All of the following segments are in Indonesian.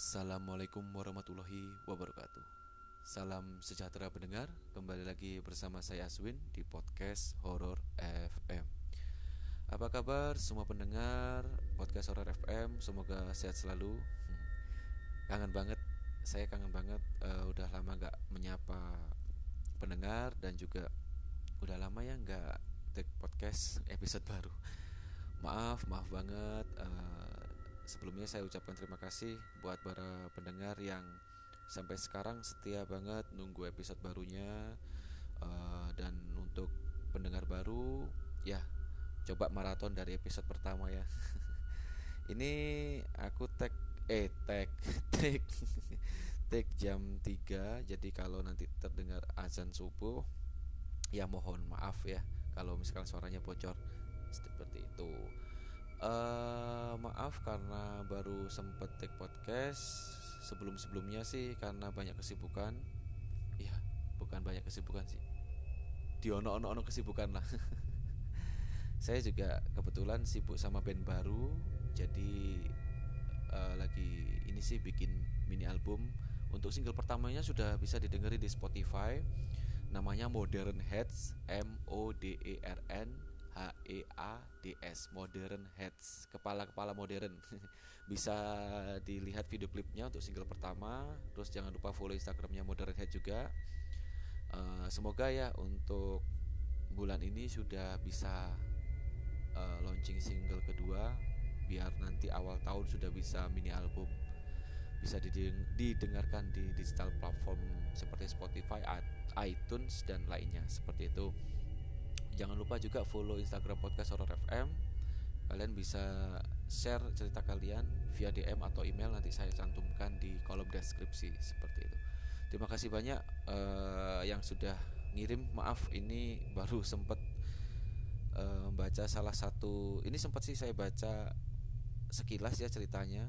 Assalamualaikum warahmatullahi wabarakatuh. Salam sejahtera pendengar Kembali lagi bersama saya Aswin di podcast Horror FM Apa kabar semua pendengar podcast Horror FM Semoga sehat selalu. Hmm. Kangen banget Saya kangen banget uh, Udah lama gak menyapa pendengar Dan juga udah lama ya gak take podcast episode baru. Maaf, maaf banget uh, sebelumnya saya ucapkan terima kasih buat para pendengar yang sampai sekarang setia banget nunggu episode barunya. Uh, dan untuk pendengar baru ya coba maraton dari episode pertama ya. Ini aku tag eh tag tag tag jam 3 jadi kalau nanti terdengar azan subuh ya mohon maaf ya kalau misalkan suaranya bocor seperti itu Uh, maaf karena baru sempet take podcast sebelum-sebelumnya sih karena banyak kesibukan. Iya, bukan banyak kesibukan sih. Di ono ono kesibukan lah. Saya juga kebetulan sibuk sama band baru, jadi uh, lagi ini sih bikin mini album. Untuk single pertamanya sudah bisa didengar di Spotify. Namanya Modern Heads, M O D E R N H E A D S Modern Heads kepala-kepala modern. Bisa dilihat video klipnya untuk single pertama terus jangan lupa follow instagramnya Modern Head juga. Uh, semoga ya untuk bulan ini sudah bisa uh, launching single kedua biar nanti awal tahun sudah bisa mini album. Bisa didengarkan di digital platform seperti Spotify, iTunes dan lainnya. Seperti itu jangan lupa juga follow Instagram podcast Horror FM kalian bisa share cerita kalian via DM atau email nanti saya cantumkan di kolom deskripsi seperti itu. Terima kasih banyak uh, yang sudah ngirim. Maaf ini baru sempat uh, baca salah satu ini sempat sih saya baca sekilas ya ceritanya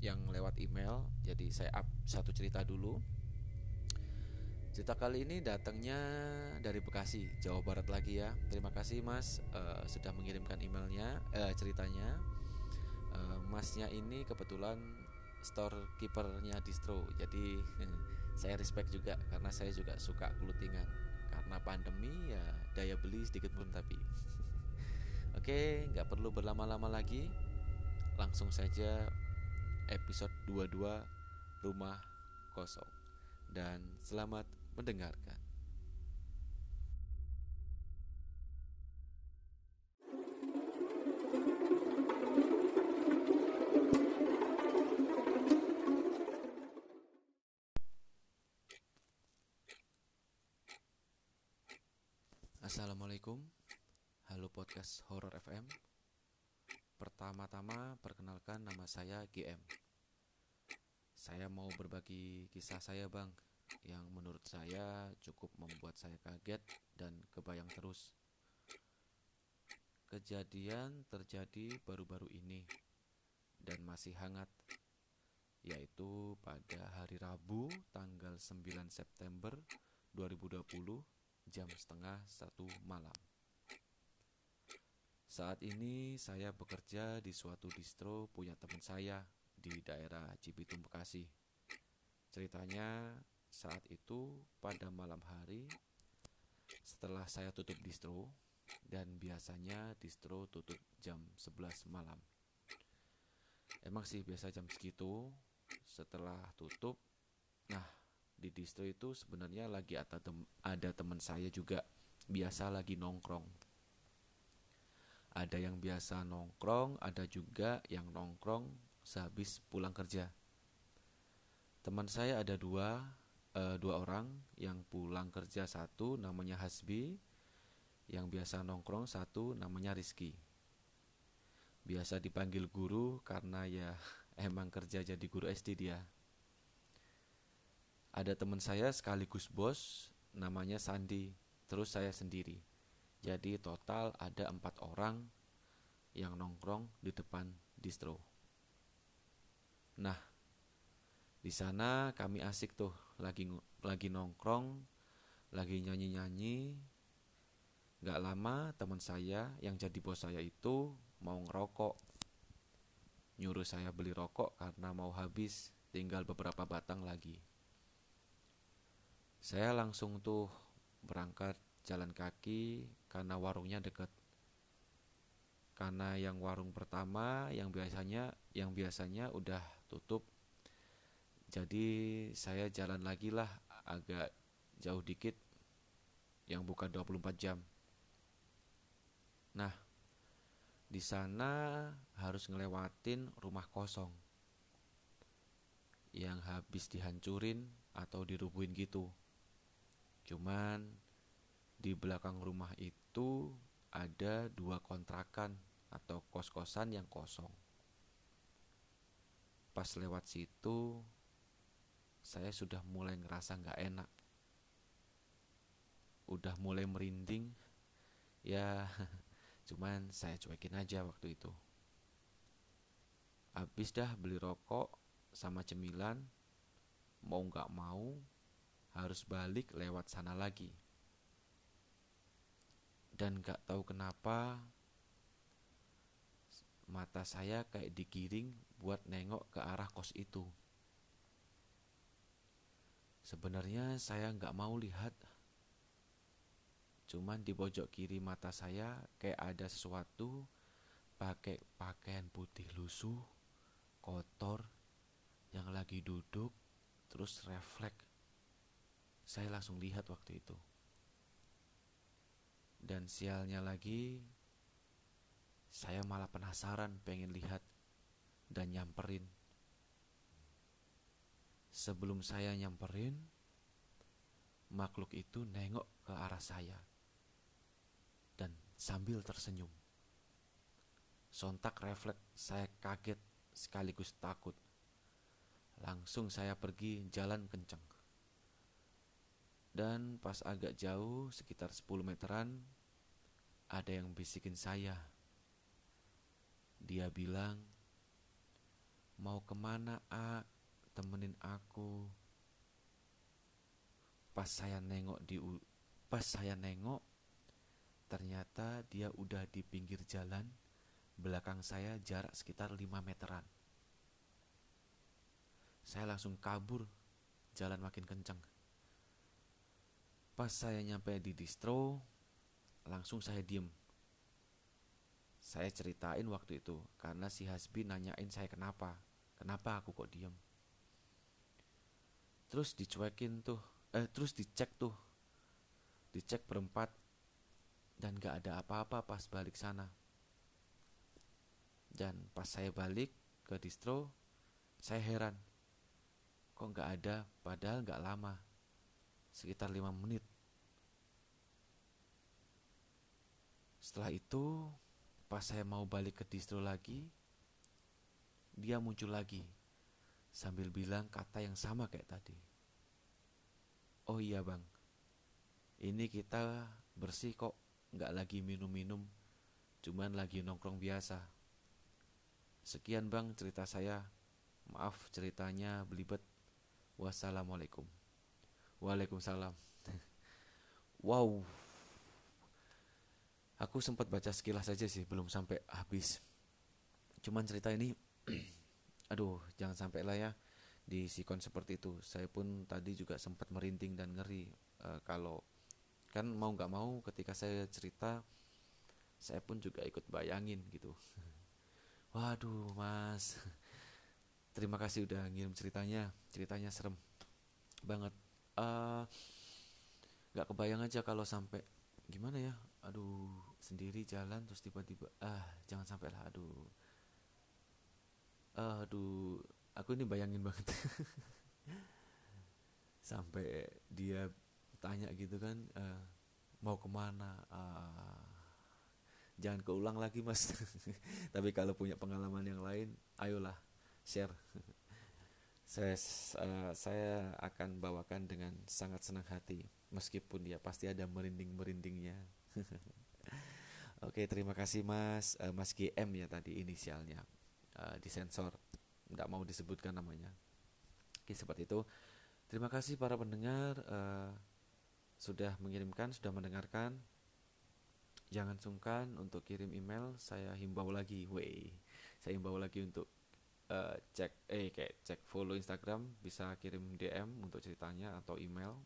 yang lewat email. Jadi saya up satu cerita dulu Cerita kali ini datangnya dari Bekasi, Jawa Barat lagi ya. Terima kasih Mas uh, sudah mengirimkan emailnya, uh, ceritanya. Uh, masnya ini kebetulan store keepernya distro, jadi saya respect juga karena saya juga suka clothingan. Karena pandemi ya daya beli sedikit pun tapi. Oke, nggak perlu berlama-lama lagi, langsung saja episode 22 rumah kosong dan selamat mendengarkan. Assalamualaikum. Halo podcast Horror FM Pertama-tama perkenalkan nama saya GM Saya mau berbagi kisah saya bang yang menurut saya cukup membuat saya kaget dan kebayang terus. Kejadian terjadi baru-baru ini dan masih hangat, yaitu pada hari Rabu tanggal 9 September 2020 jam setengah satu malam. Saat ini saya bekerja di suatu distro punya teman saya di daerah Cibitung Bekasi. Ceritanya saat itu pada malam hari setelah saya tutup distro dan biasanya distro tutup jam 11 malam. Emang sih biasa jam segitu setelah tutup. Nah, di distro itu sebenarnya lagi ada, tem ada teman saya juga biasa lagi nongkrong. Ada yang biasa nongkrong, ada juga yang nongkrong sehabis pulang kerja. Teman saya ada dua, uh, dua orang yang pulang kerja satu namanya Hasbi yang biasa nongkrong satu namanya Rizky. Biasa dipanggil guru karena ya emang kerja jadi guru SD dia. Ada teman saya sekaligus bos namanya Sandi. Terus saya sendiri. Jadi total ada empat orang yang nongkrong di depan distro. Nah di sana kami asik tuh, lagi lagi nongkrong, lagi nyanyi-nyanyi. Gak lama teman saya yang jadi bos saya itu mau ngerokok. Nyuruh saya beli rokok karena mau habis, tinggal beberapa batang lagi. Saya langsung tuh berangkat jalan kaki karena warungnya dekat. Karena yang warung pertama yang biasanya yang biasanya udah tutup. Jadi saya jalan lagi lah agak jauh dikit yang buka 24 jam. Nah, di sana harus ngelewatin rumah kosong yang habis dihancurin atau dirubuhin gitu. Cuman di belakang rumah itu ada dua kontrakan atau kos-kosan yang kosong. Pas lewat situ, saya sudah mulai ngerasa nggak enak. Udah mulai merinding, ya Cuman saya cuekin aja waktu itu. Habis dah beli rokok sama cemilan, mau nggak mau harus balik lewat sana lagi. Dan nggak tahu kenapa mata saya kayak digiring buat nengok ke arah kos itu. Sebenarnya saya nggak mau lihat Cuman di pojok kiri mata saya kayak ada sesuatu pakai pakaian putih lusuh, kotor, yang lagi duduk, terus refleks. Saya langsung lihat waktu itu. Dan sialnya lagi, saya malah penasaran pengen lihat dan nyamperin. Sebelum saya nyamperin, makhluk itu nengok ke arah saya dan sambil tersenyum. Sontak refleks saya kaget sekaligus takut. Langsung saya pergi jalan kenceng. Dan pas agak jauh, sekitar 10 meteran, ada yang bisikin saya. Dia bilang, mau ke mana A? Temenin aku. Pas saya nengok di pas saya nengok Ternyata dia udah di pinggir jalan, belakang saya jarak sekitar 5 meteran. Saya langsung kabur, jalan makin kencang. Pas saya nyampe di distro, langsung saya diem. Saya ceritain waktu itu karena si Hasbi nanyain saya kenapa, kenapa aku kok diem. Terus dicuekin tuh, eh terus dicek tuh, dicek berempat dan gak ada apa-apa pas balik sana. Dan pas saya balik ke distro, saya heran. Kok gak ada padahal gak lama. Sekitar lima menit. Setelah itu, pas saya mau balik ke distro lagi, dia muncul lagi sambil bilang kata yang sama kayak tadi. Oh iya bang, ini kita bersih kok nggak lagi minum-minum, cuman lagi nongkrong biasa. Sekian bang cerita saya. Maaf ceritanya belibet. Wassalamualaikum. Waalaikumsalam. wow. Aku sempat baca sekilas saja sih, belum sampai habis. Cuman cerita ini, aduh, jangan sampai lah ya di sikon seperti itu. Saya pun tadi juga sempat merinding dan ngeri uh, kalau kan mau nggak mau ketika saya cerita saya pun juga ikut bayangin gitu. Waduh mas. Terima kasih udah ngirim ceritanya. Ceritanya serem banget. Uh, nggak kebayang aja kalau sampai gimana ya? Aduh sendiri jalan terus tiba-tiba ah jangan sampai lah aduh. uh, aduh aku ini bayangin banget. Sampai dia tanya gitu kan uh, mau ke mana? Uh, jangan keulang lagi mas. Tapi kalau punya pengalaman yang lain ayolah share. Saya uh, saya akan bawakan dengan sangat senang hati meskipun ya pasti ada merinding merindingnya oke terima kasih mas. Uh, mas GM ya tadi inisialnya uh, disensor. Tidak mau disebutkan namanya. Oke seperti itu. Terima kasih para pendengar uh, sudah mengirimkan, sudah mendengarkan. Jangan sungkan untuk kirim email, saya himbau lagi, wey. Saya himbau lagi untuk uh, cek eh kayak cek follow Instagram bisa kirim DM untuk ceritanya atau email.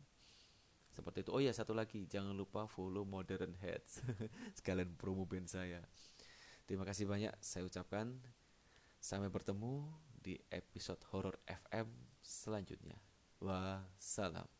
Seperti itu. Oh ya satu lagi. Jangan lupa follow Modern Heads. Sekalian promo band saya. Terima kasih banyak saya ucapkan sampai bertemu di episode horror FM selanjutnya. Wassalam